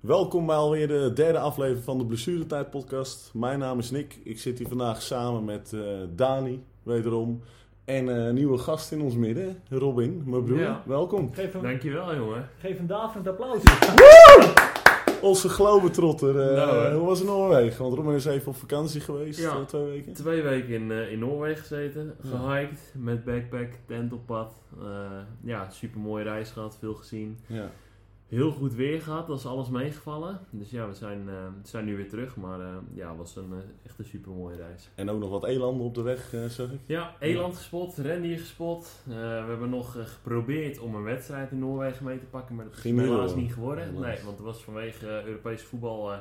Welkom bij alweer de derde aflevering van de Blessuretijd podcast. Mijn naam is Nick. Ik zit hier vandaag samen met eh, Dani, wederom. En eh, een nieuwe gast in ons midden, Robin, mijn broer. Ja. Welkom. Geef een, Dankjewel, jongen. geef een daverend applaus. Onze globetrotter. eh Nou, hoe was het in Noorwegen? Want Robin is even op vakantie geweest, Ja. twee weken. Twee weken in, eh, in Noorwegen gezeten, Ja. gehiked met backpack, tent op pad. Eh, ja, super mooie reis gehad, veel gezien. Ja. Heel goed weer gehad, dat is alles meegevallen. Dus ja, we zijn, eh, we zijn nu weer terug, maar eh, ja, het was een, eh, echt een super mooie reis. En ook nog wat elanden op de weg, zeg ik. Ja, eland gespot, rendier gespot. Eh, we hebben nog geprobeerd om een wedstrijd in Noorwegen mee te pakken, maar dat is helaas niet geworden. Helaas. Nee, want er was vanwege uh, Europees voetbal eh,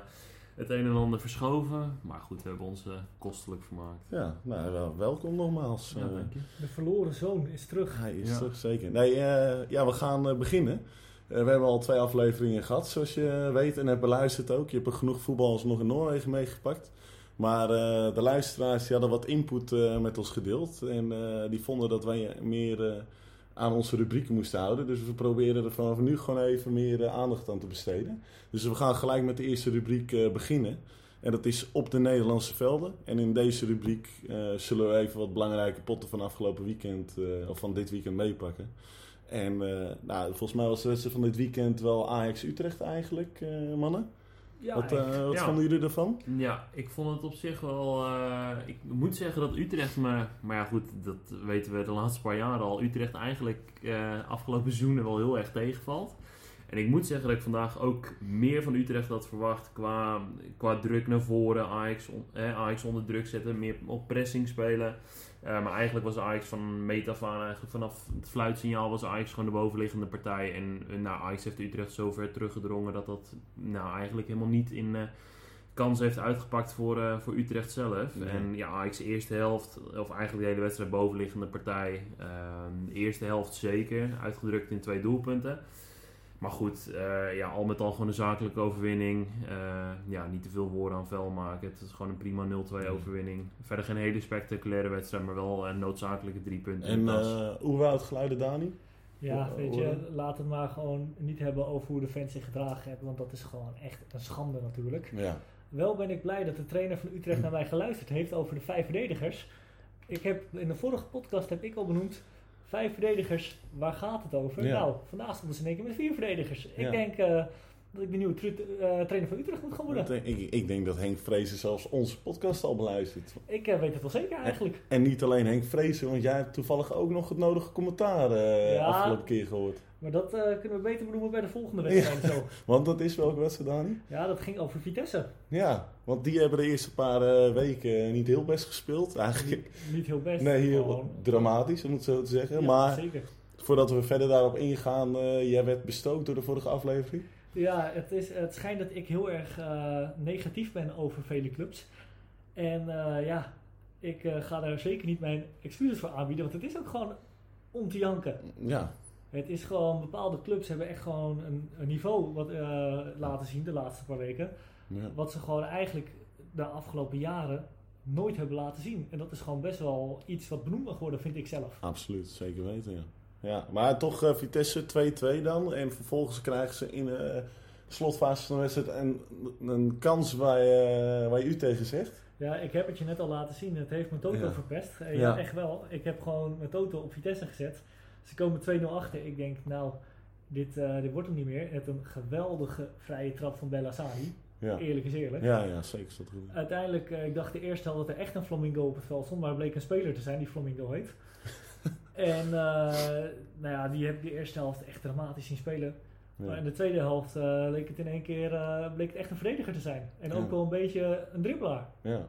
het een en ander verschoven. Maar goed, we hebben ons kostelijk vermaakt. Ja, nou, wel- welkom nogmaals. Ja, Eh, dank je. De verloren zoon is terug. Hij is Ja. terug, zeker. Nee, ja, we gaan beginnen. Eh, we hebben al twee afleveringen gehad, zoals je weet en hebt beluisterd ook. Je hebt er genoeg voetballers nog in Noorwegen meegepakt. Maar eh, de luisteraars die hadden wat input eh, met ons gedeeld. En die vonden dat wij meer aan onze rubrieken moesten houden. Dus we proberen er vanaf nu gewoon even meer aandacht aan te besteden. Dus we gaan gelijk met de eerste rubriek beginnen. En dat is op de Nederlandse velden. En in deze rubriek zullen we even wat belangrijke potten van afgelopen weekend, of van dit weekend meepakken. En eh, nou, volgens mij was de wedstrijd van dit weekend wel Ajax-Utrecht eigenlijk, eh, mannen. Ja, wat eh, wat Ja. vonden jullie ervan? Ja, ik vond het op zich wel. ik moet zeggen dat Utrecht me. Maar ja, goed, dat weten we de laatste paar jaren al. Utrecht eigenlijk afgelopen seizoenen wel heel erg tegenvalt. En ik moet zeggen dat ik vandaag ook meer van Utrecht had verwacht qua, qua druk naar voren. Ajax, on- eh, Ajax onder druk zetten, meer op pressing spelen. Eh, maar eigenlijk was Ajax van meet af aan, eigenlijk vanaf het fluitsignaal was Ajax gewoon de bovenliggende partij. En eh, nou, Ajax heeft Utrecht zo ver teruggedrongen dat dat nou, eigenlijk helemaal niet in eh, kans heeft uitgepakt voor, eh, voor Utrecht zelf. En ja, Ajax eerste helft, of eigenlijk de hele wedstrijd bovenliggende partij. Ehm, de eerste helft zeker, uitgedrukt in twee doelpunten. Maar goed, eh, ja, al met al gewoon een zakelijke overwinning. Eh, ja, niet te veel woorden aan vuil maken. Het is gewoon een prima 0-2 overwinning. Verder geen hele spectaculaire wedstrijd, maar wel een noodzakelijke drie punten. En eh, wou het geluiden, Dani? ja, Hoe- weet hoe- je, laat het maar gewoon niet hebben over hoe de fans zich gedragen hebben. Want dat is gewoon echt een schande natuurlijk. Ja. Wel ben ik blij dat de trainer van Utrecht naar mij geluisterd heeft over de vijf verdedigers. Ik heb, in de vorige podcast heb ik al benoemd, vijf verdedigers, waar gaat het over? Ja. Nou, vandaag stonden ze in één keer met vier verdedigers. Ja. Ik denk eh, dat ik de nieuwe eh, trainer van Utrecht moet gaan worden. Ik, ik denk dat Henk Vrezen zelfs onze podcast al beluistert. Ik eh, weet het wel zeker eigenlijk. En niet alleen Henk Vrezen, want jij hebt toevallig ook nog het nodige commentaar eh Ja. afgelopen keer gehoord. Maar dat kunnen we beter benoemen bij de volgende wedstrijd. Zo. Want dat is welke wedstrijd, Dani? Ja, dat ging over Vitesse. Ja, want die hebben de eerste paar weken niet heel best gespeeld. Eigenlijk, Niet, niet heel best. nee, heel gewoon. dramatisch om het zo te zeggen. Ja, maar zeker. voordat we verder daarop ingaan, jij werd bestookt door de vorige aflevering. Ja, het, is, het schijnt dat ik heel erg eh, negatief ben over vele clubs. En eh, ja, ik eh, ga daar zeker niet mijn excuses voor aanbieden, want het is ook gewoon om te janken. Ja, Het is gewoon, bepaalde clubs hebben echt gewoon een, een niveau wat, laten zien de laatste paar weken. ja. Wat ze gewoon eigenlijk de afgelopen jaren nooit hebben laten zien. En dat is gewoon best wel iets wat benoemd mag worden, vind ik zelf. absoluut, zeker weten, ja. Ja maar toch eh, Vitesse 2-2 dan. En vervolgens krijgen ze in de slotfase van de wedstrijd een, een kans waar je, waar je u tegen zegt. Ja, ik heb het je net al laten zien. Het heeft mijn Toto Ja. verpest. Eh, Ja. Echt wel. Ik heb gewoon mijn Toto op Vitesse gezet. Ze komen 2-0 achter. Ik denk, nou, dit, eh, dit wordt hem niet meer. Het een geweldige vrije trap van Bellassani. Ja, Eerlijk is eerlijk. ja, ja zeker. Dat goed. Uiteindelijk, eh, ik dacht de eerste helft dat er echt een flamingo op het veld stond. Maar het bleek een speler te zijn die flamingo heet. En eh, nou ja, die heb ik de eerste helft echt dramatisch zien spelen. Maar in de tweede helft eh, leek het in één keer eh, bleek het echt een verdediger te zijn. En ook Ja. wel een beetje een dribbelaar. ja.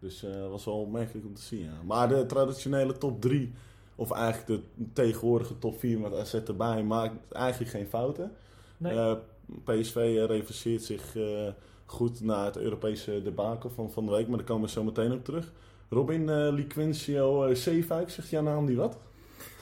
Dus dat was wel opmerkelijk om te zien, ja. Maar de traditionele top 3, of eigenlijk de tegenwoordige top 4 met AZ erbij, maakt eigenlijk geen fouten. Nee. PSV revanceert zich goed na het Europese debakel van, van de week, maar daar komen we zo meteen op terug. Robin uh, Liquincio uh, Zeefuik, zegt jouw naam die wat?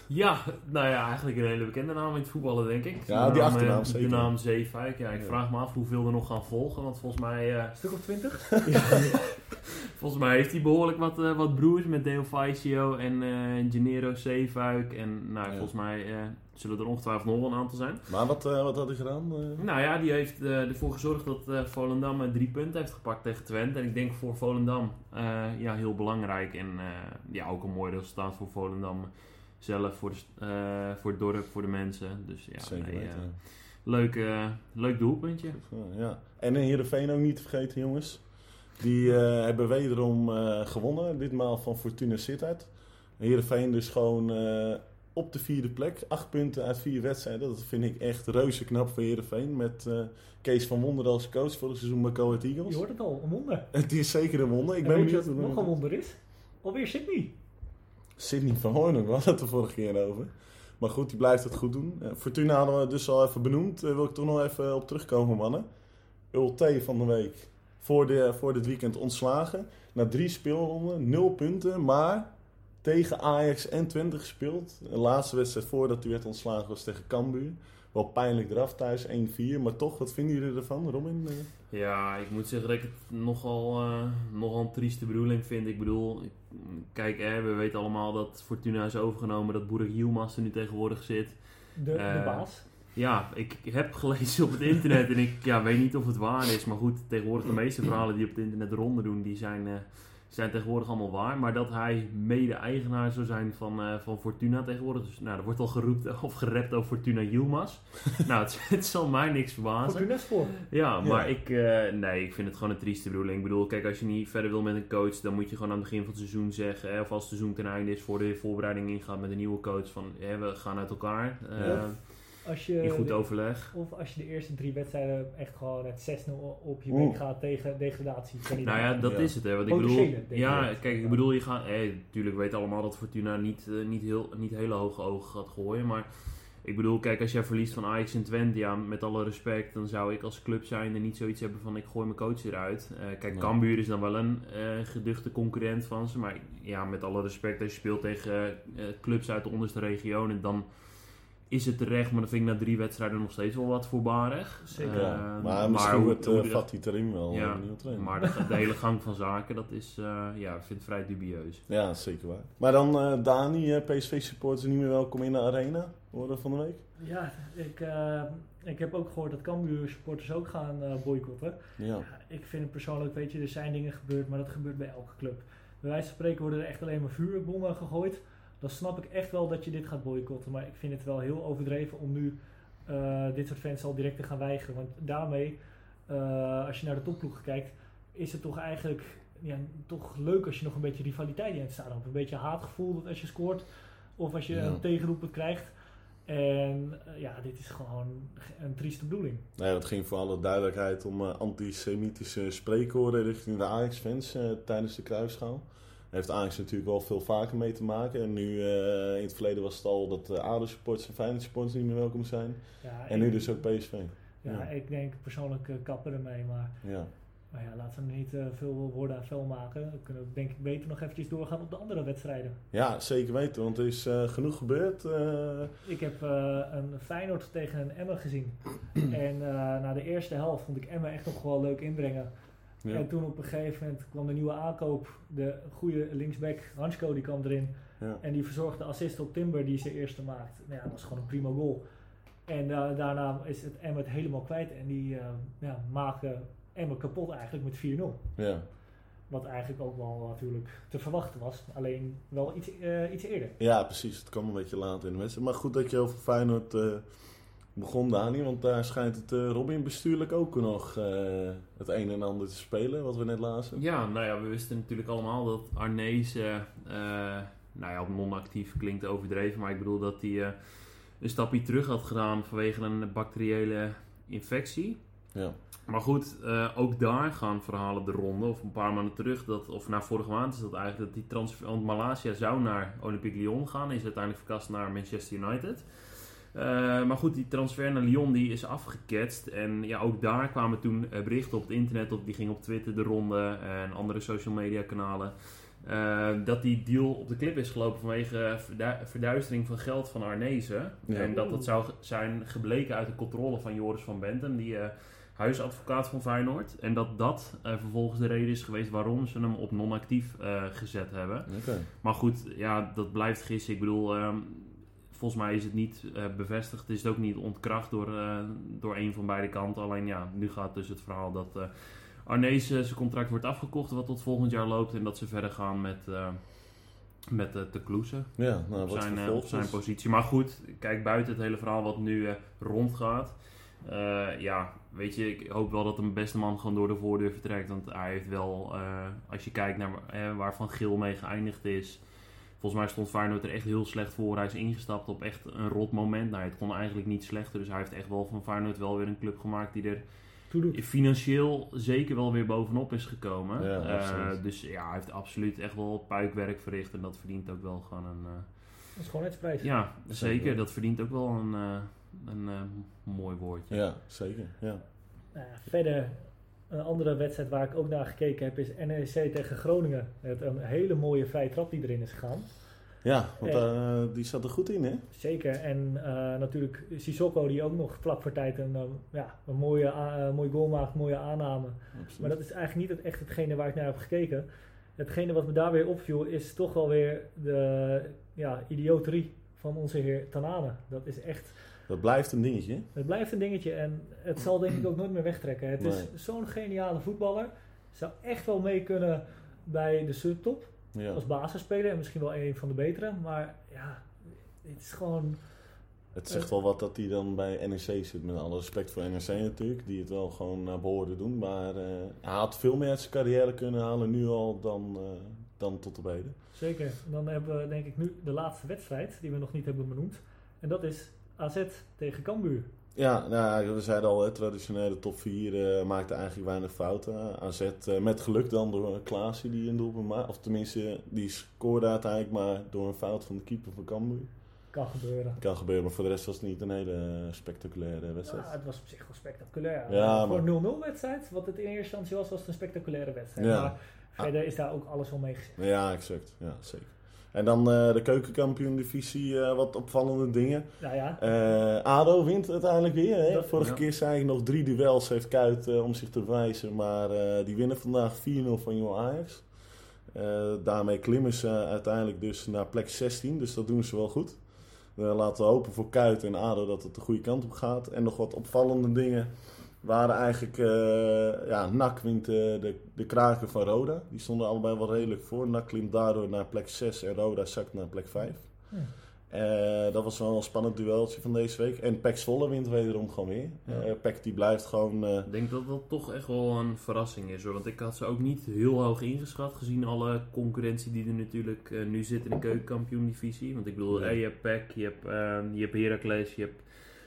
Ja, nou ja, eigenlijk een hele bekende naam in het voetballen, denk ik. Ja, De die naam, achternaam eh, zeker. De naam Zeefuik. Ja, ik Ja. vraag me af hoeveel er nog gaan volgen, want volgens mij... eh, Een stuk of twintig? Volgens mij heeft hij behoorlijk wat, eh, wat broers met Deo Faisio en eh Gennaro Zeefuik. En nou, Ja. volgens mij eh, zullen er ongetwijfeld nog wel een aantal zijn. Maar wat, eh, wat had hij gedaan? Nou ja, die heeft eh, ervoor gezorgd dat eh, Volendam drie punten heeft gepakt tegen Twente. En ik denk voor Volendam eh, ja, heel belangrijk. En eh, ja, ook een mooi resultaat voor Volendam zelf, voor, de, eh, voor het dorp, voor de mensen. Dus ja, Zeker nee, weten. eh, leuk, eh, leuk doelpuntje. Ja. En in Heerenveen ook niet te vergeten, jongens. Die eh, hebben wederom eh, gewonnen. Ditmaal van Fortuna Sittard. Heerenveen dus gewoon eh, op de vierde plek. Acht punten uit vier wedstrijden. Dat vind ik echt reuze knap voor Heerenveen. Met eh, Kees van Wonder als coach voor het seizoen bij Coët Eagles. Je hoort het al, een wonder. Het is zeker een wonder. Ik en ben weet je benieuwd wat nog een wonder is? Alweer Sydney. Sidney van Hoorn, we hadden het de vorige keer over. Maar goed, die blijft het goed doen. Eh, Fortuna hadden we dus al even benoemd. Daar wil ik toch nog even op terugkomen, mannen. Ulte van de week. Voor, de, voor dit weekend ontslagen. Na drie speelronden, nul punten. Maar tegen Ajax en Twente gespeeld. De laatste wedstrijd voordat hij werd ontslagen was tegen Cambuur. Wel pijnlijk eraf thuis, 1-4. Maar toch, wat vinden jullie ervan, Robin? Eh, Ja, ik moet zeggen dat ik het nogal, eh, nogal een trieste bedoeling vind. Ik bedoel, ik- kijk, hè, we weten allemaal dat Fortuna is overgenomen, dat Boerik Yilmaz er nu tegenwoordig zit. De, de Eh, baas. Ja, ik heb gelezen op het internet en ik ja, weet niet of het waar is. Maar goed, tegenwoordig de meeste verhalen die op het internet ronde doen, die zijn, eh, zijn tegenwoordig allemaal waar. Maar dat hij mede-eigenaar zou zijn van, eh, van Fortuna tegenwoordig. Dus nou, er wordt al geroepen of gerept over Fortuna Yilmaz. nou, het, het zal mij niks verbazen. Fortuna voor. Ja, maar Ja. ik, eh, nee, ik vind het gewoon een trieste bedoeling. Ik bedoel, kijk, als je niet verder wil met een coach, dan moet je gewoon aan het begin van het seizoen zeggen, hè, of als het seizoen ten einde is, voor de voorbereiding ingaat met een nieuwe coach, van hè, we gaan uit elkaar. eh, Ja. Als je in goed de- overleg. Of als je de eerste drie wedstrijden echt gewoon met 6-0 op je bek gaat tegen degradatie. Nou ja, dat Ja. is het, hè. Want ik bedoel, ja, kijk, ik bedoel, je gaat, natuurlijk weten allemaal dat Fortuna niet, eh, niet, heel, niet hele hoge ogen gaat gooien, maar ik bedoel, kijk, als jij verliest van Ajax en Twente, ja, met alle respect, dan zou ik als club zijnde niet zoiets hebben van ik gooi mijn coach eruit. Eh, kijk, Nee. Cambuur is dan wel een eh, geduchte concurrent van ze, maar ja, met alle respect, als je speelt tegen eh, clubs uit de onderste regionen, dan is het terecht, maar dan vind ik na drie wedstrijden nog steeds wel wat voorbarig. Zeker. ja. Eh, maar misschien hoe- wordt hoe uh, de- Fatih Terim wel Ja, een nieuwe trainer. maar de, de hele gang van zaken, dat is, eh, ja, ik vind het vrij dubieus. Ja, zeker waar. Maar dan eh, Dani, eh, PSV-supporters niet meer welkom in de arena, horen van de week. Ja, ik, eh, ik heb ook gehoord dat Cambuur supporters ook gaan eh, boycotten. Ja. Ja, ik vind het persoonlijk, weet je, er zijn dingen gebeurd, maar dat gebeurt bij elke club. Bij wijze van spreken worden er echt alleen maar vuurbommen gegooid. Dan snap ik echt wel dat je dit gaat boycotten. Maar ik vind het wel heel overdreven om nu eh, dit soort fans al direct te gaan weigeren. Want daarmee, eh, als je naar de topploegen kijkt, is het toch eigenlijk ja, toch leuk als je nog een beetje rivaliteit in het stadion hebt. Een beetje haatgevoel dat als je scoort of als je Ja. een tegenroepen krijgt. En eh, ja, dit is gewoon een trieste bedoeling. Nee, dat ging voor alle duidelijkheid om antisemitische spreekwoorden richting de Ajax-fans tijdens de kruisschaal. Heeft Ajax natuurlijk wel veel vaker mee te maken. En nu, eh, in het verleden was het al dat de ADO-supporters en Feyenoord-supporters niet meer welkom zijn. Ja, En nu dus ook PSV. Ja, Ja. ik denk persoonlijk uh, kappen ermee, maar, Ja. maar ja, laten we niet eh, veel woorden aan vuil maken. We kunnen denk ik beter nog eventjes doorgaan op de andere wedstrijden. ja, zeker weten, want er is genoeg gebeurd. Ik heb een Feyenoord tegen een Emmen gezien. en na de eerste helft vond ik Emmen echt nog wel leuk inbrengen. Ja. En toen op een gegeven moment kwam de nieuwe aankoop, de goede linksback Hansko die kwam erin. Ja. En die verzorgde de assist op Timber die zijn eerste maakt. Nou ja, dat was gewoon een prima goal. En eh, daarna is het Emmen het helemaal kwijt. En die eh, ja, maken Emmen kapot eigenlijk met 4-0. ja. Wat eigenlijk ook wel natuurlijk te verwachten was. Alleen wel iets, eh, iets eerder. Ja, precies. Het kwam een beetje later in de wedstrijd. Maar goed dat je over Feyenoord begon, Dani. Want daar schijnt het eh, Robin bestuurlijk ook nog eh, het een en ander te spelen, wat we net lazen. Ja, nou ja, we wisten natuurlijk allemaal dat Arnees, eh, nou ja, non-actief klinkt overdreven, maar ik bedoel dat hij een stapje terug had gedaan vanwege een bacteriële infectie. Ja. Maar goed, ook daar gaan verhalen de ronde, of een paar maanden terug, dat, of na vorige maand is dat eigenlijk, dat die transfer, want Malaysia zou naar Olympique Lyon gaan, is uiteindelijk verkast naar Manchester United. Eh, maar goed, die transfer naar Lyon die is afgeketst. En ja, ook daar kwamen toen eh, berichten op het internet, op, die ging op Twitter de ronde en andere social media kanalen. eh, dat die deal op de klip is gelopen vanwege verdu- verduistering van geld van Arnezen. Ja. En dat dat zou zijn gebleken uit de controle van Joris van Benten, die eh, huisadvocaat van Feyenoord. En dat dat eh, vervolgens de reden is geweest waarom ze hem op non-actief eh, gezet hebben. Maar goed, ja, dat blijft gissen. Ik bedoel, ehm, volgens mij is het niet eh, bevestigd. Is het ook niet ontkracht door, eh, door een van beide kanten. Alleen ja, nu gaat dus het verhaal dat eh Arnees zijn contract wordt afgekocht, wat tot volgend jaar loopt. En dat ze verder gaan met, met te kloesen Ja, nou, op wat zijn, op zijn positie. Maar goed, kijk, buiten het hele verhaal wat nu rondgaat. ja, weet je, ik hoop wel dat een beste man gewoon door de voordeur vertrekt. Want hij heeft wel, als je kijkt naar eh, waar Van Geel mee geëindigd is. Volgens mij stond Feyenoord er echt heel slecht voor. Hij is ingestapt op echt een rot moment. Nou, het kon eigenlijk niet slechter. Dus hij heeft echt wel van Feyenoord wel weer een club gemaakt die er financieel zeker wel weer bovenop is gekomen. Ja, Eh, dus ja, hij heeft absoluut echt wel puikwerk verricht. En dat verdient ook wel gewoon een... eh, Dat is schoonheidsprijs. ja, Zeker. zeker. Dat verdient ook wel een, eh, een mooi woordje. Ja, zeker. Ja. Nou ja, verder, een andere wedstrijd waar ik ook naar gekeken heb is NEC tegen Groningen. Met een hele mooie vrije trap die erin is gegaan. Ja, want eh, die zat er goed in, hè? Zeker. En eh, natuurlijk Sissoko die ook nog vlak voor tijd een, eh, ja, een mooie, mooie goal maakt, mooie aanname. Absoluut. Maar dat is eigenlijk niet het, echt hetgene waar ik naar heb gekeken. Hetgene wat me daar weer opviel is toch wel weer de ja, idioterie van onze heer Tanane. Dat is echt, Dat blijft een dingetje. het blijft een dingetje en het zal denk ik ook nooit meer wegtrekken. Het is zo'n geniale voetballer. Zou echt wel mee kunnen bij de subtop Ja. als basisspeler en misschien wel een van de betere. Maar ja, het is gewoon... Het zegt wel wat dat hij dan bij NEC zit. Met alle respect voor NEC natuurlijk. Die het wel gewoon naar behoren doen. Maar eh, hij had veel meer uit zijn carrière kunnen halen nu al dan, eh, dan tot op heden. Zeker. Dan hebben we denk ik nu de laatste wedstrijd die we nog niet hebben benoemd. En dat is AZ tegen Cambuur. Ja, nou, we zeiden al, hè, traditionele top 4 eh, maakte eigenlijk weinig fouten. AZ eh, met geluk dan door Klaasie die een doelpunt maakte. Of tenminste, die scoorde uiteindelijk maar door een fout van de keeper van Cambuur. Kan gebeuren. Kan gebeuren, maar voor de rest was het niet een hele eh, spectaculaire wedstrijd. Ja, het was op zich wel spectaculair. Ja, Voor een 0-0 wedstrijd, wat het in eerste instantie was, was het een spectaculaire wedstrijd. Ja. Maar verder is daar ook alles wel mee gezegd. Ja, exact. Ja, zeker. En dan eh, de keukenkampioen-divisie, eh, wat opvallende dingen. Nou ja, Eh, ADO wint uiteindelijk weer. Hè? Dat- Vorige ja. keer zei ik nog drie duels heeft Kuit eh, om zich te bewijzen. Maar eh, die winnen vandaag 4-0 van Jong Ajax. Eh, daarmee klimmen ze uiteindelijk dus naar plek 16. Dus dat doen ze wel goed. Laten we hopen voor Kuit en ADO dat het de goede kant op gaat. En nog wat opvallende dingen waren eigenlijk... eh ja, NAC wint eh, de, de kraken van Roda. Die stonden allebei wel redelijk voor. NAC klimt daardoor naar plek 6 en Roda zakt naar plek 5. Hm. Eh, dat was wel een spannend dueltje van deze week. En Pek Zwolle wint wederom gewoon weer. Ja. Eh Pek die blijft gewoon... eh, Ik denk dat dat toch echt wel een verrassing is hoor. Want ik had ze ook niet heel hoog ingeschat. Gezien alle concurrentie die er natuurlijk nu zit in de keukenkampioen-divisie. Want ik bedoel, Ja. je hebt PEC, je hebt, eh, je hebt Heracles, je hebt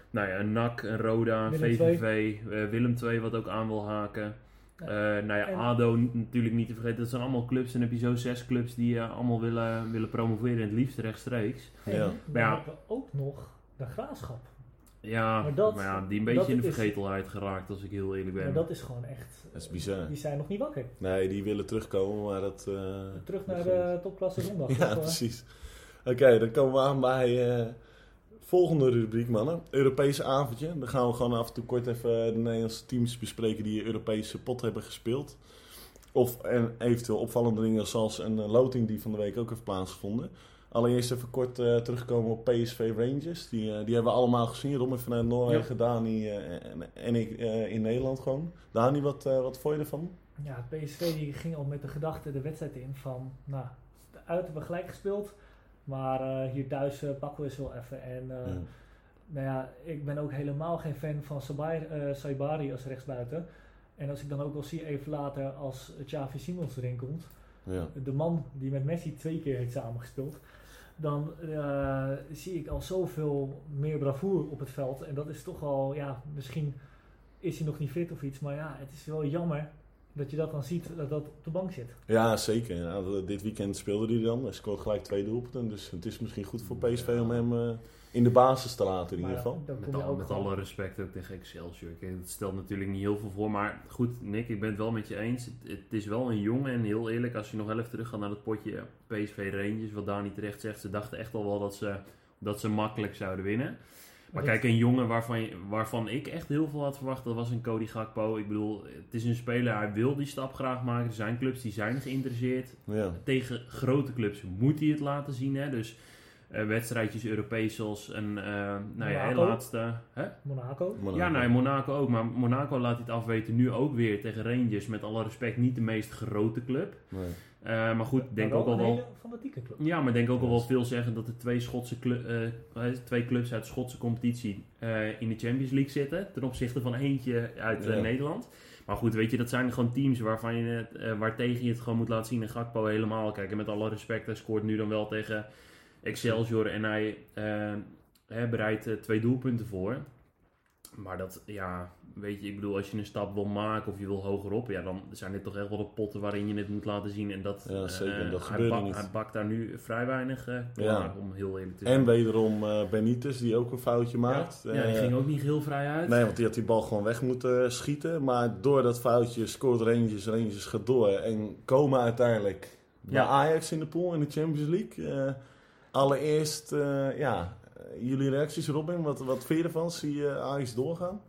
nou ja, een NAC, een Roda, een VVV, eh, Willem II wat ook aan wil haken. Ja. Eh, nou ja, En- ADO natuurlijk niet te vergeten. Dat zijn allemaal clubs. En dan heb je zo zes clubs die eh, allemaal willen, willen promoveren. En het liefst rechtstreeks. en Ja. dan Maar ja. hebben we ook nog de graafschap. Ja, Maar maar, dat- ja, die een beetje in de is- vergetelheid geraakt als ik heel eerlijk ben. Maar dat is gewoon echt... dat is bizar. Die zijn nog niet wakker. Nee, die willen terugkomen, maar dat... eh, Terug naar de topklasse zondag. Ja, eh, precies. Oké, dan komen we aan bij eh volgende rubriek, mannen. Europese avondje. Dan gaan we gewoon af en toe kort even de Nederlandse teams bespreken die Europese pot hebben gespeeld. Of en eventueel opvallende dingen zoals een eh, loting die van de week ook heeft plaatsgevonden. Allereerst even kort eh, terugkomen op PSV Rangers. Die, eh, die hebben we allemaal gezien. Robin vanuit Noorwegen, Dani en, en ik in Nederland gewoon. Dani, wat, wat vond je ervan? Ja, PSV die ging al met de gedachte de wedstrijd in van, nou, uit hebben we gelijk gespeeld, maar eh, hier thuis eh, pakken we wel even. En eh, nou ja, ik ben ook helemaal geen fan van Sabai, Saibari als rechtsbuiten. En als ik dan ook al zie even later als Xavi Simons erin komt, Ja. de man die met Messi twee keer heeft samengespeeld, dan zie ik al zoveel meer bravoer op het veld. En dat is toch al, ja, misschien is hij nog niet fit of iets, maar ja, het is wel jammer dat je dat dan ziet, dat dat op de bank zit. Ja, zeker. Ja, dit weekend speelde hij dan. Hij scoort gelijk twee doelpunten. Dus het is misschien goed voor PSV om hem eh, in de basis te laten in Maar ieder geval. Met, al- met alle respect ook tegen Excelsior. Kijk, dat stelt natuurlijk niet heel veel voor. Maar goed, Nick, ik ben het wel met je eens. Het, het is wel een jongen. En heel eerlijk, als je nog wel even terug gaat naar dat potje PSV Rangers. Wat Dani terecht zegt. Ze dachten echt al wel dat ze, dat ze makkelijk zouden winnen. Maar kijk, een jongen waarvan, waarvan ik echt heel veel had verwacht, dat was een Cody Gakpo. Ik bedoel, het is een speler, hij wil die stap graag maken. Er zijn clubs die zijn geïnteresseerd. Ja. Tegen grote clubs moet hij het laten zien. Hè? Dus eh, wedstrijdjes Europees zoals een, eh, nou ja, laatste... Hè? Monaco. Ja, nee, Monaco ook. Maar Monaco laat hij het afweten nu ook weer tegen Rangers. Met alle respect niet de meest grote club. Nee. Eh, maar goed, denk ook al een wel... hele fanatieke club. Ja, maar ik denk ook al wel veel zeggen dat er twee, Schotse clu- eh, twee clubs uit de Schotse competitie eh, in de Champions League zitten. Ten opzichte van eentje uit Ja. Nederland. Maar goed, weet je, dat zijn gewoon teams waarvan je het, eh, waartegen je het gewoon moet laten zien. En Gakpo helemaal. Kijk, en met alle respect, hij scoort nu dan wel tegen Excelsior. En hij hè, bereidt twee doelpunten voor. Maar dat, ja, weet je, ik bedoel, als je een stap wil maken of je wil hogerop, ja, dan zijn dit toch echt wel de potten waarin je het moet laten zien. En dat, Ja, zeker. eh, Dat hij, gebeurde bak- hij bakt daar nu vrij weinig Ja. om heel eerlijk te En zijn. wederom eh Benitez, die ook een foutje maakt. ja, die Eh, ging ook niet heel vrij uit. Nee, want die had die bal gewoon weg moeten schieten. Maar door dat foutje scoort Rangers, Rangers gaat door. En komen uiteindelijk bij Ja. Ajax in de pool in de Champions League. Allereerst, ja, jullie reacties Robin, wat, wat vind je ervan? Zie je Ajax doorgaan?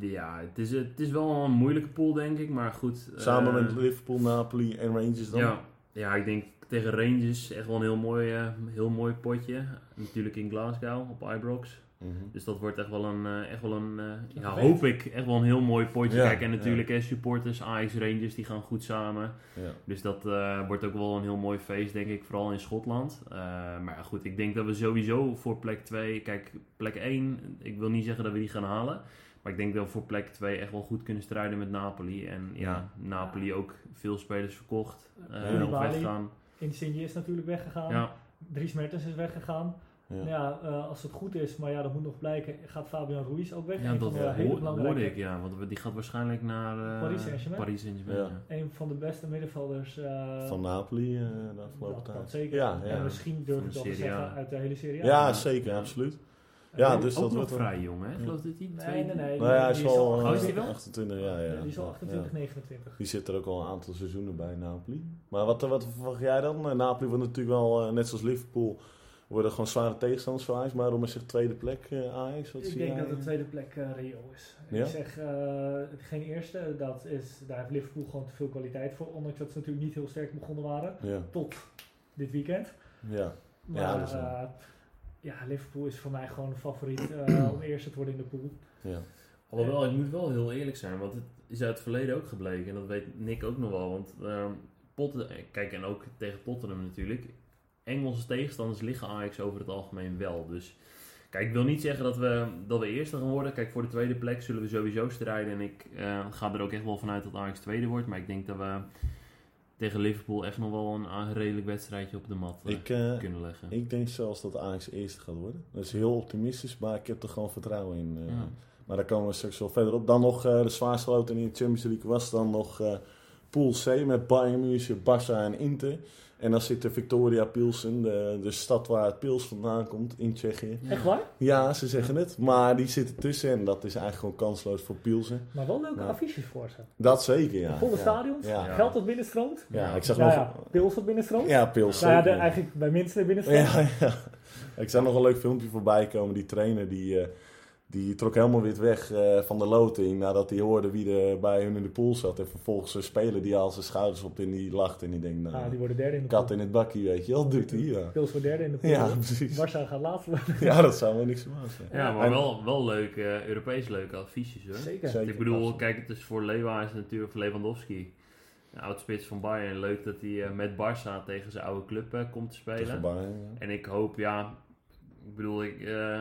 Ja, het is, het is wel een moeilijke pool, denk ik. Maar goed. Samen eh, met Liverpool, Napoli en Rangers dan? Ja, ja, ik denk tegen Rangers echt wel een heel mooi, eh, heel mooi potje. Natuurlijk in Glasgow op Ibrox. Mhm. Dus dat wordt echt wel een, eh, echt wel een eh, ja, hoop ik, echt wel een heel mooi potje. Ja, Kijk, en natuurlijk hè, supporters, Ajax, Rangers, die gaan goed samen. Ja. Dus dat eh, wordt ook wel een heel mooi feest, denk ik, vooral in Schotland. Eh, maar ja, goed, ik denk dat we sowieso voor plek 2, kijk, plek 1, ik wil niet zeggen dat we die gaan halen. Maar ik denk dat we voor plek 2 echt wel goed kunnen strijden met Napoli. En ja, Ja. Napoli ook veel spelers verkocht, eh Ja. of Bali. weggaan. Insigne is natuurlijk weggegaan. Ja, Dries Mertens is weggegaan. Ja. Nou Ja, eh, als het goed is, maar ja, dat moet nog blijken, gaat Fabian Ruiz ook weg. ja dat van hoor- hoorde ik, ja. Want die gaat waarschijnlijk naar eh, Paris Saint-Germain. Paris Saint-Germain, Ja. ja. Een van de beste middenvelders. eh, Van Napoli eh, de afgelopen dat, tijd. dat zeker. Ja, En ja. misschien durf ik de wel te zeggen uit de hele serie. A. ja, zeker, Ja. absoluut. Ja, dus ook dat nog wordt wel- vrij jong, hè? Geloof dat hij Nee, nee, nee. Nou ja, hij is al Oh, is eh, die wel? 28, ja, ja. Die is al Ja, 28, ja. 29. Die zit er ook al een aantal seizoenen bij, Napoli. Maar wat, wat verwacht jij dan? Napoli wordt natuurlijk wel, net zoals Liverpool, worden gewoon zware tegenstanders voor Ajax. Maar waarom is het tweede plek eh, Ajax? Wat Ik zie denk jij? dat de tweede plek eh reëel is. Ja? Ik zeg eh, geen eerste, dat is, daar heeft Liverpool gewoon te veel kwaliteit voor. Ondanks dat ze natuurlijk niet heel sterk begonnen waren. Ja, Tot dit weekend. ja. Maar Ja, dat is wel- eh, ja, Liverpool is voor mij gewoon een favoriet eh, om eerste te worden in de pool. ja. Alhoewel, ik moet wel heel eerlijk zijn, want het is uit het verleden ook gebleken. En dat weet Nick ook nog wel. Want ehm, Potten, kijk, en ook tegen Tottenham natuurlijk. Engelse tegenstanders liggen Ajax over het algemeen wel. Dus kijk, ik wil niet zeggen dat we, dat we eerste gaan worden. Kijk, voor de tweede plek zullen we sowieso strijden. En ik eh, ga er ook echt wel vanuit dat Ajax tweede wordt. Maar ik denk dat we tegen Liverpool echt nog wel een, een redelijk wedstrijdje op de mat eh, Ik, eh, kunnen leggen. ik denk zelfs dat Ajax eerste gaat worden. Dat is heel optimistisch, maar ik heb er gewoon vertrouwen in. eh. Ja. Maar daar komen we straks wel verder op. Dan nog eh, de zwaarste loting in de Champions League was dan nog eh Pool C met Bayern München, Barça en Inter. En dan zit de Victoria Pilsen, de, de stad waar het pils vandaan komt in Tsjechië. Echt waar? Ja, ze zeggen het. Maar die zitten tussen en dat is eigenlijk gewoon kansloos voor Pilsen. Maar wel leuke Ja. affiches voor ze. Dat zeker, ja. Volle ja. stadions, Ja. geld dat binnenstroomt. Ja, ik zag Ja, nog... ja, pils dat binnenstroomt. Ja, Pils Nou ja, de, eigenlijk bij minste binnenstroomt. Ja, ja. Ik zag nog een leuk filmpje voorbij komen. Die trainer die, eh, die trok helemaal weer weg eh, van de loting nadat hij hoorde wie er bij hun in de pool zat. En vervolgens een speler die al zijn schouders op en die lacht en die denkt, nou, Ah, die worden derde in de kat pool. in het bakkie, weet je wel, doet hij. Ja, Pils wordt derde in de pool. ja precies. Barça gaat laatst worden. Ja, dat zou wel niks verbazen. Ja, maar En- wel, wel leuke, eh, Europees leuke affiches hoor. Zeker. Zeker. Ik bedoel, kijk, het is voor Lewa is natuurlijk voor Lewandowski. Een oud spits van Bayern. Leuk dat hij eh, met Barça tegen zijn oude club eh, komt te Tegen spelen. Bayern, ja. En ik hoop, ja, ik bedoel, ik eh,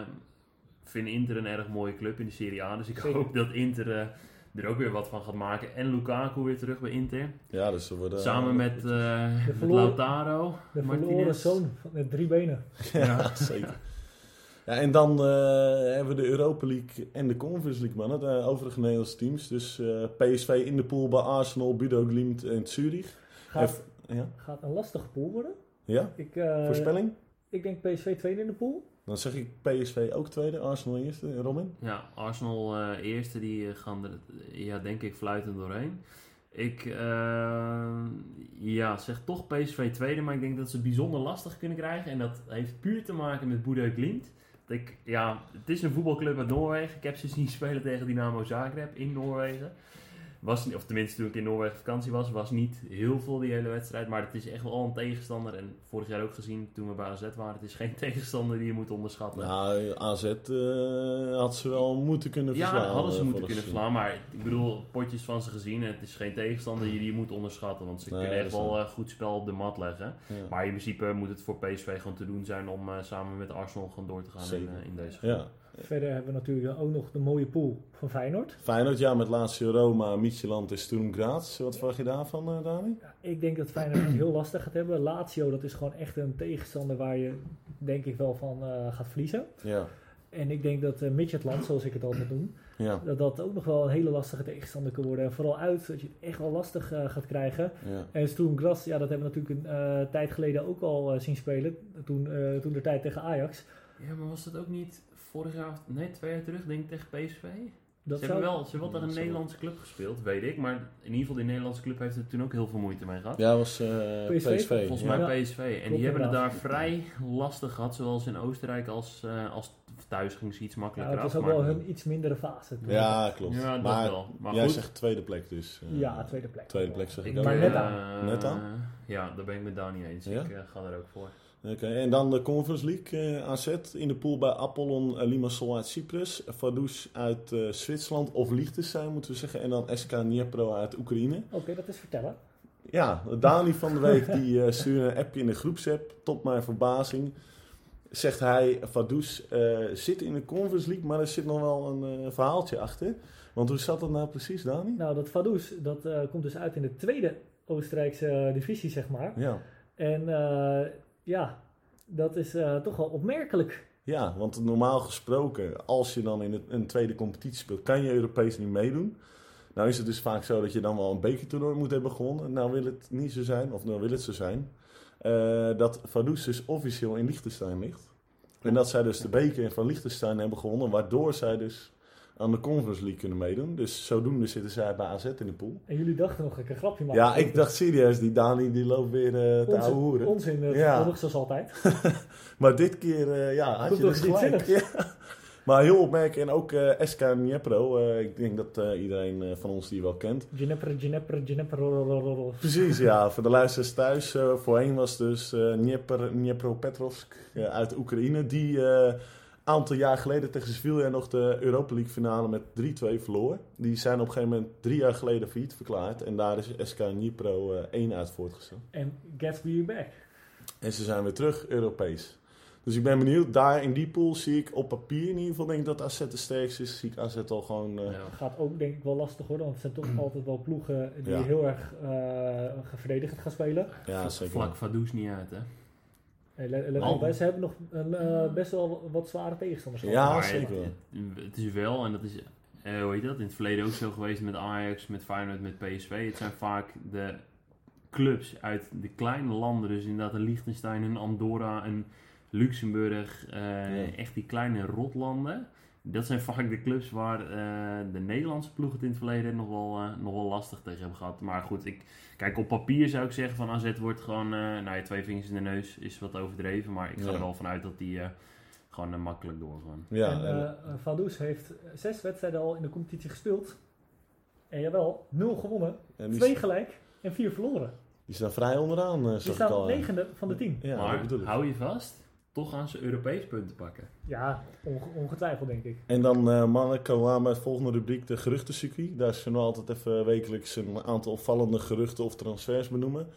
vind Inter een erg mooie club in de Serie A. Dus ik Zeker. hoop dat Inter eh, er ook weer wat van gaat maken. En Lukaku weer terug bij Inter. Ja, dus ze worden... Samen met, eh met verloren- Lautaro. De verloren Martinez. zoon van- met drie benen. Ja, zeker. Ja, en dan eh, hebben we de Europa League en de Conference League, mannen. De overige Nederlandse teams. Dus eh, PSV in de pool bij Arsenal, Budo Glimt en Zurich. Gaat, ja? gaat een lastige pool worden. ja? Ik, eh, Voorspelling? ik denk PSV tweede in de pool. Dan zeg ik PSV ook tweede, Arsenal eerste. Robin? Ja, Arsenal eh, eerste, die eh, gaan er, ja, denk ik, fluitend doorheen. Ik eh, ja, zeg toch PSV tweede, maar ik denk dat ze bijzonder lastig kunnen krijgen. En dat heeft puur te maken met Boede Glimt. Ik, ja, het is een voetbalclub uit Noorwegen. Ik heb ze zien spelen tegen Dynamo Zagreb in Noorwegen. Was, of tenminste toen ik in Noorwegen vakantie was, was niet heel veel die hele wedstrijd. Maar het is echt wel een tegenstander. En vorig jaar ook gezien toen we bij AZ waren. Het is geen tegenstander die je moet onderschatten. Nou, AZ eh, had ze wel moeten kunnen verslaan. Ja, hadden ze eh, moeten kunnen verslaan. Maar ik bedoel, potjes van ze gezien. Het is geen tegenstander die je moet onderschatten. Want ze Nee, kunnen echt wel eh, goed spel op de mat leggen. Ja. Maar in principe moet het voor PSV gewoon te doen zijn om samen met Arsenal gewoon door te gaan in, deze Ja. Verder hebben we natuurlijk ook nog de mooie pool van Feyenoord. Feyenoord, ja, met Lazio Roma, Midtjylland en Sturm Graz. Wat verwacht je daarvan, eh, Dani? Ja, ik denk dat Feyenoord het heel lastig gaat hebben. Lazio, dat is gewoon echt een tegenstander waar je denk ik wel van eh, gaat verliezen. Ja. En ik denk dat uh, zoals ik het altijd noem, Ja. dat dat ook nog wel een hele lastige tegenstander kan worden. En vooral uit, dat je het echt wel lastig gaat krijgen. ja. En Sturm Graz, ja, dat hebben we natuurlijk een eh, tijd geleden ook al zien spelen. Toen, eh, toen de tijd tegen Ajax. Ja, maar was dat ook niet vorig jaar, of nee, twee jaar terug, denk ik, tegen PSV? Dat ze zou- hebben wel, ze hebben wel tegen Dat een Nederlandse club gespeeld, weet ik. Maar in ieder geval, die Nederlandse club heeft er toen ook heel veel moeite mee gehad. Ja, was eh, PSV? PSV. Volgens ja. mij Ja. PSV. En Klopt die hebben het daar vrij lastig gehad, zowel in Oostenrijk als, eh, als thuis ging ze iets ja, makkelijker het was af. ook wel maar- hun iets mindere fase. toen. Ja, klopt. Ja, dat maar wel. Maar jij goed. zegt tweede plek dus. eh, Ja, tweede plek. Tweede plek zeg ik Ik ook. Maar net aan. Net aan? Ja, daar ben ik met Dani eens. Ja? Ik ga daar ook voor. Oké, en dan de Conference League eh, AZ in de pool bij Apollon eh, Limassol uit Cyprus, Vaduz uit Zwitserland of Liechtenstein moeten we zeggen, en dan SK Dnipro uit Oekraïne. Oké, dat is vertellen. Ja, Dani van de week die eh, stuurde een appje in de groepsapp, tot mijn verbazing. Zegt hij, Vaduz zit in de Conference League, maar er zit nog wel een verhaaltje achter. Want hoe zat dat nou precies, Dani? Nou, dat Vaduz, dat komt dus uit in de tweede Oostenrijkse divisie, zeg maar. Ja. En ja, dat is eh, toch wel opmerkelijk. Ja, want normaal gesproken, als je dan in een tweede competitie speelt, kan je Europees niet meedoen. Nou is het dus vaak zo dat je dan wel een bekertoernooi moet hebben gewonnen. Nou wil het niet zo zijn, of nou wil het zo zijn, eh, dat Vaduz dus officieel in Liechtenstein ligt. En dat zij dus de beker van Liechtenstein hebben gewonnen, waardoor zij dus aan de Conference League kunnen meedoen. Dus zodoende zitten zij bij AZ in de pool. En jullie dachten nog ik een grapje maakte. Ja, ik dacht serieus, die Dani die loopt weer eh, te ouwe hoeren. onzin uh, Ja. zoals altijd. Maar dit keer eh, ja, had Komt je toch dus gelijk. Ja. Maar heel opmerkelijk. En ook eh SK Dnipro. eh, ik denk dat iedereen van ons die wel kent. Ginepper, Ginepper. rorororor. Precies, ja. Voor de luisteraars thuis. voorheen was dus Dnieper, Dnipropetrovsk eh, uit Oekraïne. Die aantal jaar geleden tegen Sevilla nog de Europa League finale met 3-2 verloor. Die zijn op een gegeven moment drie jaar geleden failliet verklaard. En daar is SK Dnipro eh 1 uit voortgesteld. En Gatsby you back. En ze zijn weer terug Europees. Dus ik ben benieuwd. Daar in die pool zie ik op papier in ieder geval denk ik dat AZ de sterkste is. Zie ik AZ al gewoon... eh, Ja. Gaat ook denk ik wel lastig worden, want het zijn toch altijd wel ploegen die Ja. heel erg uh, verdedigend gaan spelen. ja, zeker. Vlak Vaduz niet uit, hè? Hey, let, let ze hebben nog een, uh, best wel wat zware tegenstanders. gehad. Ja, zeker. Het, het is wel, en dat is, eh, hoe heet dat, in het verleden ook zo geweest met Ajax, met Feyenoord, met PSV. Het zijn vaak de clubs uit de kleine landen, dus inderdaad een Liechtenstein, een Andorra, een Luxemburg, eh, echt die kleine rotlanden. Dat zijn vaak de clubs waar eh, de Nederlandse ploegen het in het verleden nog wel, eh, nog wel lastig tegen hebben gehad. Maar goed, ik, kijk, op papier zou ik zeggen van AZ wordt gewoon, eh nou ja, twee vingers in de neus is wat overdreven. Maar ik ga Ja. er wel vanuit dat die eh, gewoon makkelijk doorgaan. Ja, en en- uh, Vaduz heeft zes wedstrijden al in de competitie gespeeld. En jawel, nul gewonnen, en twee gelijk en vier verloren. die staan vrij onderaan, eh, Die staan negende van de tien. Ja, maar hou je vast, toch gaan ze Europees punten pakken. Ja, onge- ongetwijfeld denk ik. En dan eh mannen komen aan bij het volgende rubriek, de geruchtencircuit. Daar zullen we altijd even wekelijks een aantal opvallende geruchten of transfers benoemen.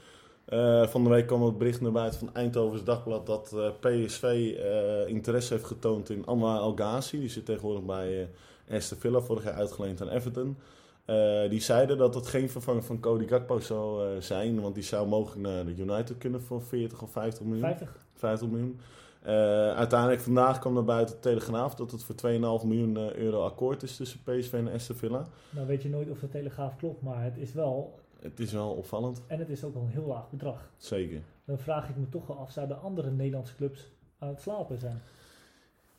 Eh, van de week kwam het bericht naar buiten van Eindhovens Dagblad dat eh, PSV eh, interesse heeft getoond in Anwar El Ghazi. Die zit tegenwoordig bij eh Aston Villa, vorig jaar uitgeleend aan Everton. Eh, die zeiden dat het geen vervanger van Cody Gakpo zou eh, zijn, want die zou mogelijk naar de United kunnen voor 40 of 50 miljoen. 50. 50 miljoen. Eh, uiteindelijk vandaag kwam naar buiten de Telegraaf dat het voor 2,5 miljoen eh, euro akkoord is tussen PSV en Aston Villa. Nou weet je nooit of de Telegraaf klopt, maar het is wel, Het is wel opvallend, en het is ook wel een heel laag bedrag. zeker. Dan vraag ik me toch wel af, zouden andere Nederlandse clubs aan het slapen zijn?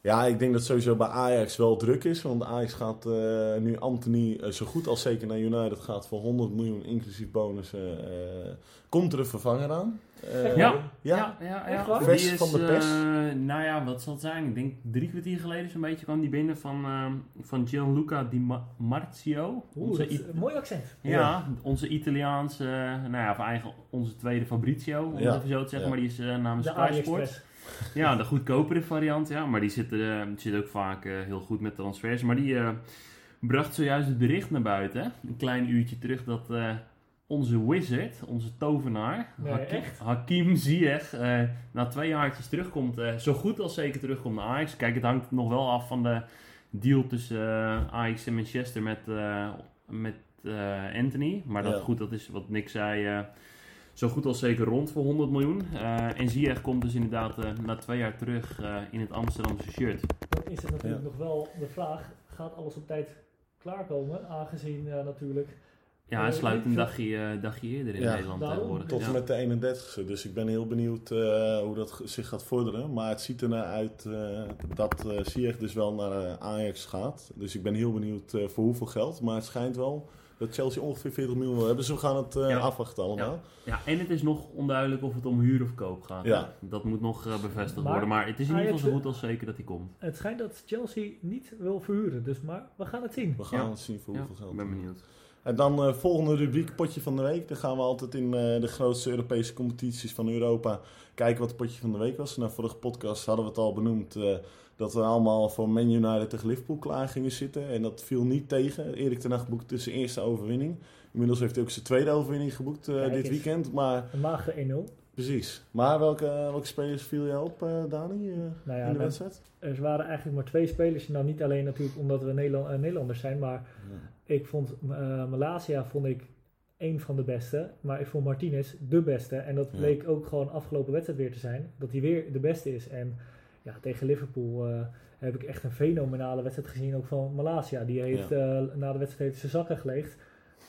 Ja, ik denk dat sowieso bij Ajax wel druk is. Want Ajax gaat eh, nu Anthony eh, zo goed als zeker naar United gaat voor 100 miljoen inclusief bonussen. eh, komt er een vervanger aan? Eh, Ja. ja. ja, ja. Echt ja. Die Vers van de pers? eh, nou ja, wat zal het zijn? Ik denk drie kwartier geleden zo'n beetje kwam die binnen van, van Gianluca Di Ma- Marzio. Oeh, I- mooi accent. ja, onze Italiaanse, nou ja, of eigenlijk onze tweede Fabrizio, om Ja. het even zo te zeggen. Ja. Maar die is namens Sky Sport. Ja, de goedkopere variant, ja. Maar die zit, eh, zit ook vaak eh, heel goed met transfers. Maar die eh, bracht zojuist het bericht naar buiten, hè. een klein uurtje terug, dat eh, onze wizard, onze tovenaar, Nee, Hakim, echt? Hakim Ziyech, eh, na twee jaartjes terugkomt, eh, zo goed als zeker terugkomt naar Ajax. Kijk, het hangt nog wel af van de deal tussen Ajax en Manchester met, eh, met eh, Anthony. Maar dat, Ja. goed, dat is wat Nick zei... zo goed als zeker rond voor 100 miljoen. Eh, en Ziyech komt dus inderdaad eh, na twee jaar terug eh, in het Amsterdamse shirt. Dan is het natuurlijk Ja. nog wel de vraag, gaat alles op tijd klaarkomen? Aangezien eh, natuurlijk... Ja, hij sluit een dagje, eh, dagje eerder in Ja. Nederland tegenwoordig. Tot en Ja. met de 31ste. Dus ik ben heel benieuwd eh, hoe dat zich gaat vorderen. Maar het ziet er naar uit eh, dat uh, Ziyech dus wel naar Ajax gaat. Dus ik ben heel benieuwd eh, voor hoeveel geld. Maar het schijnt wel dat Chelsea ongeveer 40 miljoen wil hebben. Dus we gaan het eh, Ja. afwachten allemaal. Ja, en het is nog onduidelijk of het om huur of koop gaat. Ja. Dat moet nog eh, bevestigd Maar worden. Maar het is in ieder geval zo goed als zeker dat hij komt. Het schijnt dat Chelsea niet wil verhuren, dus maar we gaan het zien. We gaan Ja. het zien voor Ja, hoeveel geld. ik ben benieuwd. En dan eh volgende rubriek, potje van de week. Dan gaan we altijd in eh, de grootste Europese competities van Europa kijken wat het potje van de week was. Nou, vorige podcast hadden we het al benoemd eh, dat we allemaal voor Man United tegen Liverpool klaar gingen zitten. En dat viel niet tegen. Erik ten Hag boekte zijn eerste overwinning. Inmiddels heeft hij ook zijn tweede overwinning geboekt dit weekend. Maar Een magere 1-0. precies. Maar welke, welke spelers viel jou op, Dani, Nou ja, in de wedstrijd? er waren eigenlijk maar twee spelers. Nou, niet alleen natuurlijk omdat we Nederland, Nederlanders zijn, maar ik vond uh, Malasia vond ik één van de beste. Maar ik vond Martinez de beste. En dat Ja. bleek ook gewoon afgelopen wedstrijd weer te zijn. Dat hij weer de beste is. En ja, tegen Liverpool eh, heb ik echt een fenomenale wedstrijd gezien. Ook van Malasia. Die heeft eh, na de wedstrijd heeft zijn zakken geleegd.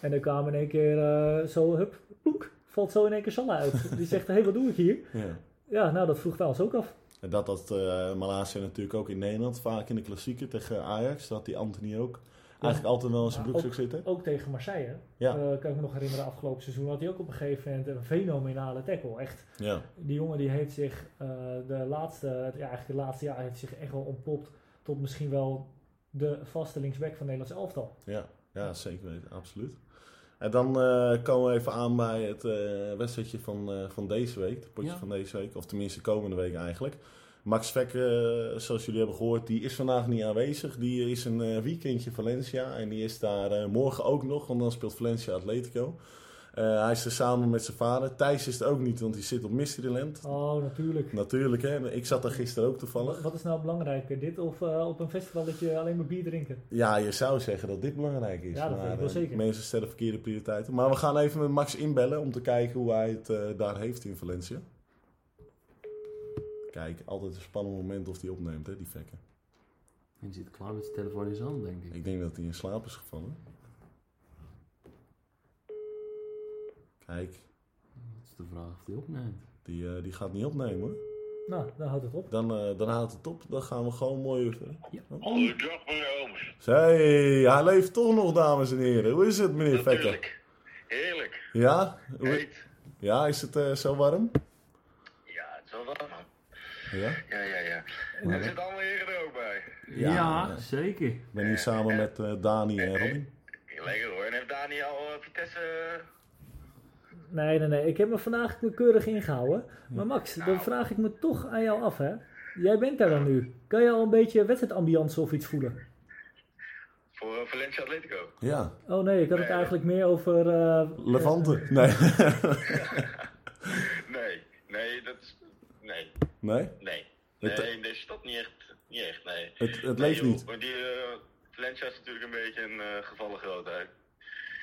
En dan kwam in één keer eh, zo, hup, ploek, valt zo in één keer Salah uit. Die zegt, hé, hey, wat doe ik hier? Ja. Ja, nou, dat vroeg wij ons ook af. En dat had uh, Malasia natuurlijk ook in Nederland, vaak in de klassieker tegen Ajax. Dat had die Anthony ook eigenlijk altijd wel in zijn broekzak zitten. Ook tegen Marseille. Ja. Eh, kan ik me nog herinneren, afgelopen seizoen had hij ook op een gegeven moment een fenomenale tackle. Echt. Ja, Die jongen die heeft zich eh, de laatste, ja, eigenlijk het laatste jaar heeft zich echt wel ontpopt tot misschien wel de vaste linksback van Nederlands elftal. ja, ja zeker weten, absoluut. En dan eh, komen we even aan bij het wedstrijdje van, van deze week, het potje Ja. van deze week, of tenminste komende week eigenlijk. Max Vekke, zoals jullie hebben gehoord, die is vandaag niet aanwezig. Die is een eh, weekendje Valencia en die is daar eh, morgen ook nog, want dan speelt Valencia Atletico. Eh, hij is er samen met zijn vader. Thijs is er ook niet, want die zit op Mysteryland. Oh, natuurlijk. Natuurlijk, hè. Ik zat er gisteren ook toevallig. Wat, wat is nou belangrijker, dit of eh, op een festival dat je alleen maar bier drinken? Ja, je zou zeggen dat dit belangrijk is. Ja, dat maar weet ik wel eh, zeker. mensen stellen verkeerde prioriteiten. Maar we gaan even met Max inbellen om te kijken hoe hij het eh, daar heeft in Valencia. Kijk, altijd een spannend moment of hij opneemt, hè, die vekken. En zit klaar met zijn telefoon in zijn hand, denk ik. Ik denk dat hij in slaap is gevallen. Kijk, Dat is de vraag of hij opneemt. die, eh, die gaat niet opnemen hoor. Nou, dan houdt het op. Dan, eh, dan houdt het op. Dan gaan we gewoon mooi even. Goedendag meneer Ooms. Hey, hij leeft toch nog, dames en heren. Hoe is het, meneer Vekker? Natuurlijk. Heerlijk. Ja? Hoe- Heet. Ja, is het eh, zo warm? Ja, het is wel wat man. Ja? Ja, ja, ja. En er zitten allemaal heren er ook bij. Ja, Ja, ja. zeker. Ik ben hier samen met eh, Dani en Robin. Lekker hoor. En heeft Dani al uh, Vitesse... eh, Nee, nee, nee. Ik heb me vandaag keurig ingehouden. Maar Max, dan vraag ik me toch aan jou af, hè. Jij bent daar dan nu. Kan je al een beetje wedstrijdambiance of iets voelen? voor uh, Valencia Atletico? Ja, Oh nee, ik had het Nee. eigenlijk meer over... eh, Levante. Nee. Nee. Nee, dat is... Nee. nee? Nee. Het- Nee, in deze stad niet echt. Niet echt, nee. Het, het Nee, leeft joh, niet. Maar die uh, Valencia is natuurlijk een beetje een uh, gevallen grootheid.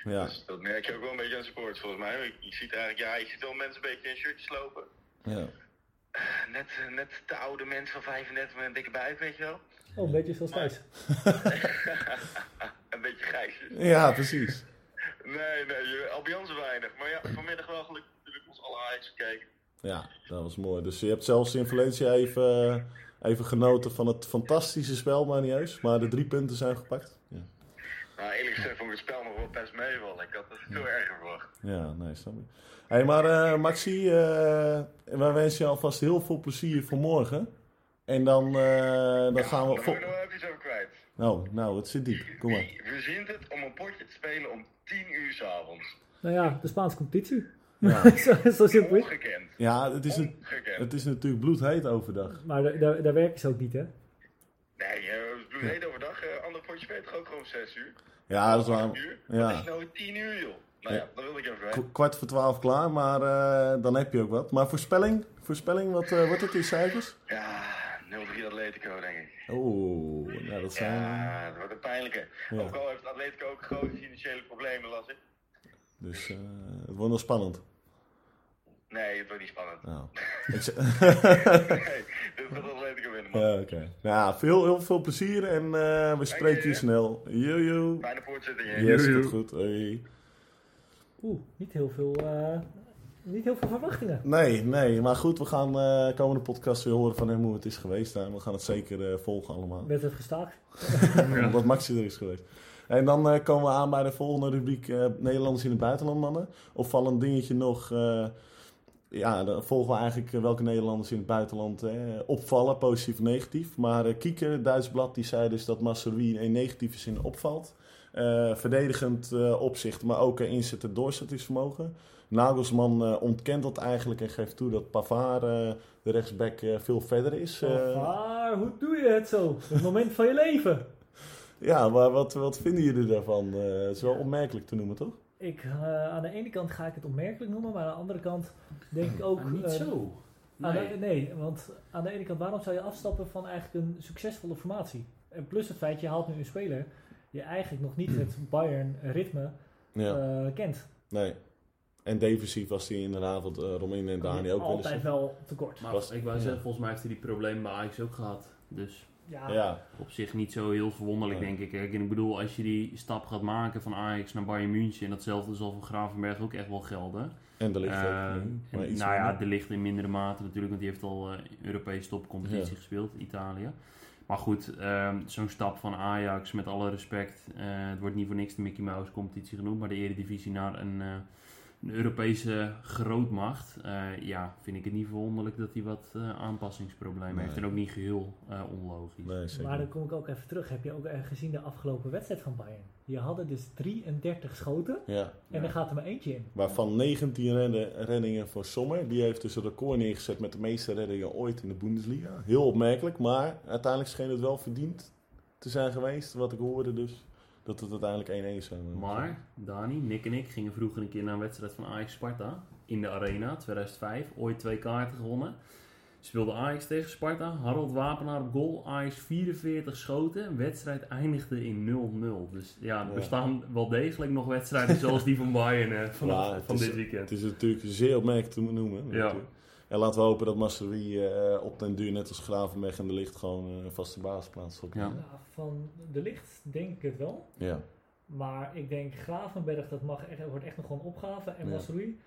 Ja. Dus dat merk je ook wel een beetje aan support volgens mij. Je, je ziet eigenlijk, ja, je ziet wel mensen een beetje in shirtjes lopen. ja. Net, eh, net de oude mensen van 35 met een dikke buik, weet je wel. Oh, een beetje zoals Thijs. een beetje grijsjes. Ja, precies. Nee, nee, je- ambiance weinig. Maar ja, vanmiddag wel gelukkig natuurlijk ons alle Ajax gekeken. Ja, dat was mooi. Dus je hebt zelfs in Valencia even Even genoten van het fantastische spel, Manieus. Maar de drie punten zijn gepakt. Ja, Nou, eerlijk gezegd vond ik het spel nog wel best meevallen. Ik had het veel erger verwacht. ja nee, snap ik. Hey, maar eh, Maxi, eh, wij wensen je alvast heel veel plezier voor morgen. En dan, eh, dan gaan we... Daar ik nog wel even iets over kwijt. Nou, nou, het zit diep. Kom maar. Wie verzint het om een potje te spelen om 10 uur s'avonds? Nou ja, de Spaanse competitie. Ja, zo, zo simpel is het. Ongekend. ja het, is een, het is natuurlijk bloedheet overdag. Maar daar, daar, daar werken ze ook niet, hè? Nee, uh, bloed heet overdag. eh ander potje toch ook gewoon 6 uur? Ja, dat is waar. 8 uur? Ja. Wat is nou 10 uur, joh? Nou ja, dat wilde ik even weten. K- kwart voor twaalf klaar, maar eh, dan heb je ook wat. Maar voorspelling, voorspelling wat eh, wordt het in cijfers? Ja, 0-3 Atletico, denk ik. Oeh, nou dat zijn... Ja, dat wordt een pijnlijke. Ja. Ook al heeft Atletico ook grote financiële problemen, las ik. Dus eh, het wordt nog spannend. Nee, het wordt niet spannend. Nou, zeg- nee, dit winnen, man. Ja, oké. Nou, veel, heel veel plezier en eh, we spreken je je. snel. Jojo. Fijne voortzetting, hè. Yes, Jojo. goed goed. Hey. Oeh, niet heel veel, eh, niet heel veel verwachtingen. Nee, nee, maar goed, we gaan eh komende podcast weer horen van hem hoe het is geweest. En we gaan het zeker eh, volgen allemaal. Werd het gestaakt? Omdat Maxi er is geweest. En dan eh, komen we aan bij de volgende rubriek eh, Nederlanders in het buitenland, mannen. Opvallend dingetje nog. eh, ja, dan volgen we eigenlijk welke Nederlanders in het buitenland opvallen, positief of negatief. Maar eh Kieke, het Duits blad, die zei dus dat Masseroui in negatieve zin opvalt. Verdedigend opzicht, maar ook inzet en doorzettingsvermogen. Nagelsman ontkent dat eigenlijk en geeft toe dat Pavard, de rechtsback, veel verder is. maar hoe doe je het zo? Het moment van je leven. Ja, maar wat, wat vinden jullie daarvan? Eh, het is wel opmerkelijk te noemen, toch? Ik, eh, aan de ene kant ga ik het opmerkelijk noemen, maar aan de andere kant denk ik ook... Maar niet eh, zo. aan de- Nee. nee, want aan de ene kant, waarom zou je afstappen van eigenlijk een succesvolle formatie? En plus het feit, je haalt nu een speler die eigenlijk nog niet het Bayern-ritme Ja, eh, kent. nee. En defensief was hij inderdaad, want uh, Romein en Dani ook wel eens. Altijd wel tekort. Maar Was- ik wou ja. zeggen, volgens mij heeft hij die problemen bij Ajax ook gehad. Dus Ja, Ja, op zich niet zo heel verwonderlijk, Nee. denk ik. Kijk, en ik bedoel, als je die stap gaat maken van Ajax naar Bayern München... en datzelfde zal voor Gravenberg ook echt wel gelden. en de ligt Eh, en, maar iets nou ja, de ligt in mindere mate natuurlijk, want die heeft al eh Europese topcompetitie Ja. gespeeld, Italië. Maar goed, ehm, zo'n stap van Ajax, met alle respect, eh, het wordt niet voor niks de Mickey Mouse competitie genoemd, maar de Eredivisie naar een, eh, een Europese grootmacht. eh, ja, vind ik het niet verwonderlijk dat hij wat eh, aanpassingsproblemen Nee. heeft en ook niet geheel eh, onlogisch. Nee. Maar dan kom ik ook even terug. Heb je ook gezien de afgelopen wedstrijd van Bayern? Die hadden dus 33 schoten Ja, en er gaat er maar eentje in. waarvan 19 redden- reddingen voor Sommer. Die heeft dus een record neergezet met de meeste reddingen ooit in de Bundesliga. Heel opmerkelijk, maar uiteindelijk scheen het wel verdiend te zijn geweest. Wat ik hoorde dus, dat het uiteindelijk 1-1 zou. Maar, Dani, Nick en ik gingen vroeger een keer naar een wedstrijd van Ajax-Sparta in de Arena, 2005. Ooit twee kaarten gewonnen. Speelde Ajax tegen Sparta, Harold Wapenaar op goal, Ajax 44 schoten. Wedstrijd eindigde in 0-0. Dus ja, er Ja. bestaan wel degelijk nog wedstrijden zoals die van Bayern eh, van, Ja, van is- dit weekend. Het is natuurlijk zeer opmerkelijk te noemen. Ja. natuurlijk. En laten we hopen dat Masseroui eh op den duur, net als Gravenberg en de Licht, gewoon eh, een vaste basisplaats op. Ja. Van de licht denk ik het wel. ja. Maar ik denk Gravenberg, dat mag echt, wordt echt nog gewoon opgave. En Ja. Masrui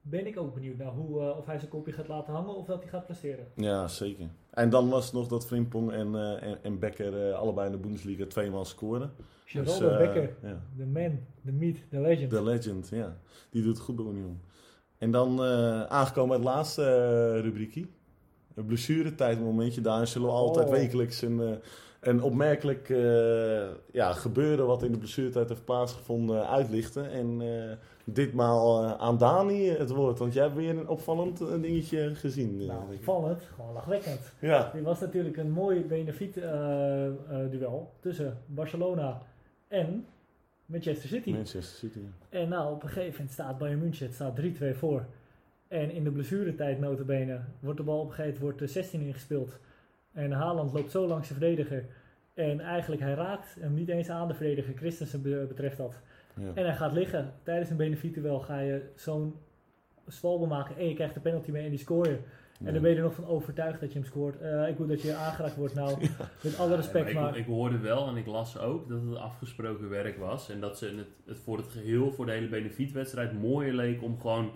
ben ik ook benieuwd naar hoe, eh, of hij zijn kopje gaat laten hangen of dat hij gaat presteren. Ja, zeker. En dan was het nog dat Frimpong en, eh, en, en Becker eh, allebei in de Bundesliga tweemaal scoren. Geraldo eh, Becker, ja. de man, de meat, de legend. De legend, ja. Die doet het goed bij Union. En dan eh, aangekomen bij het laatste eh, rubriekje. Een blessuretijd momentje. Daar zullen we altijd Oh. wekelijks een, eh, een opmerkelijk ja, gebeuren wat in de blessuretijd heeft plaatsgevonden uitlichten. En ditmaal aan Dani het woord. Want jij hebt weer een opvallend dingetje gezien. nou, opvallend, gewoon lachwekkend. Ja. Dit was natuurlijk een mooi benefiet duel tussen Barcelona en Manchester City. Manchester City. En nou, op een gegeven moment staat Bayern München, het staat 3-2 voor. En in de blessuretijd notabene wordt de bal op een gegeven moment wordt de 16 ingespeeld. En Haaland loopt zo langs de verdediger. En eigenlijk hij raakt hem niet eens aan de verdediger. Christensen be- betreft dat. Ja. En hij gaat liggen. Tijdens een benefietduel ga je zo'n zwalbe maken. En je krijgt de penalty mee en die score je. En dan ben je er nog van overtuigd dat je hem scoort. Eh, ik wil dat je aangeraakt wordt. Nou, met alle respect, Ja, maar maar... ik, ik hoorde wel en ik las ook dat het afgesproken werk was. En dat ze het, het voor het geheel, voor de hele benefietwedstrijd, mooier leek om gewoon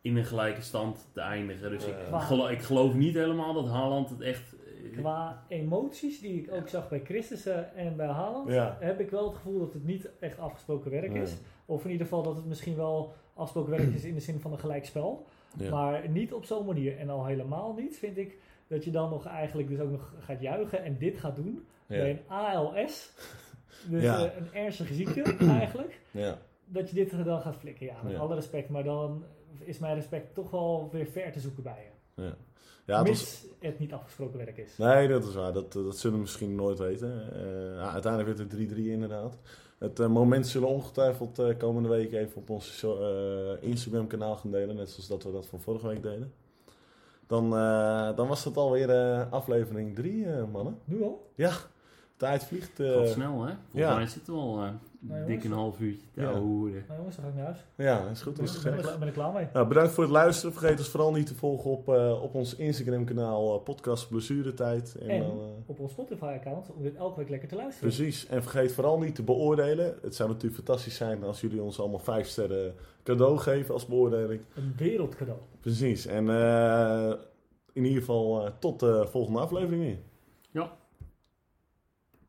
in een gelijke stand te eindigen. Dus ik, Ja. gelo- ik geloof niet helemaal dat Haaland het echt qua emoties, die ik ook zag bij Christensen en bij Haaland, Ja. heb ik wel het gevoel dat het niet echt afgesproken werk Nee. is. Of in ieder geval dat het misschien wel afgesproken werk is in de zin van een gelijkspel. Ja. Maar niet op zo'n manier. En al helemaal niet vind ik dat je dan nog eigenlijk dus ook nog gaat juichen en dit gaat doen. Ja. Bij een ALS, dus Ja. eh, een ernstige ziekte eigenlijk. Ja. Dat je dit dan gaat flikken. Ja, met alle respect. Maar dan is mijn respect toch wel weer ver te zoeken bij je. Ja. Ja, het was, Mis het niet afgesproken werk is. nee, dat is waar. Dat, dat zullen we misschien nooit weten. Eh, ja, uiteindelijk werd het 3-3 inderdaad. Het eh, moment zullen we ongetwijfeld eh, komende week even op ons eh, Instagram kanaal gaan delen. Net zoals dat we dat van vorige week deden. Dan, eh, dan was dat alweer eh, aflevering 3, mannen. Nu al? Ja, tijd vliegt. eh, Gaat snel, hè? Volgens ja. mij zitten we al eh Nou, dik een half uurtje te Ja. Nou jongens, dan ga ik naar huis. ja, is goed. Is ben, ik, ben ik klaar mee. Nou, bedankt voor het luisteren. Vergeet ons vooral niet te volgen op, eh, op ons Instagram kanaal eh, podcast Blessuretijd. En, En? dan, eh, Op ons Spotify-account om dit elke week lekker te luisteren. precies. En vergeet vooral niet te beoordelen. Het zou natuurlijk fantastisch zijn als jullie ons allemaal vijf sterren cadeau geven als beoordeling. Een wereldcadeau. Precies. En eh, in ieder geval eh, tot de volgende aflevering. Ja.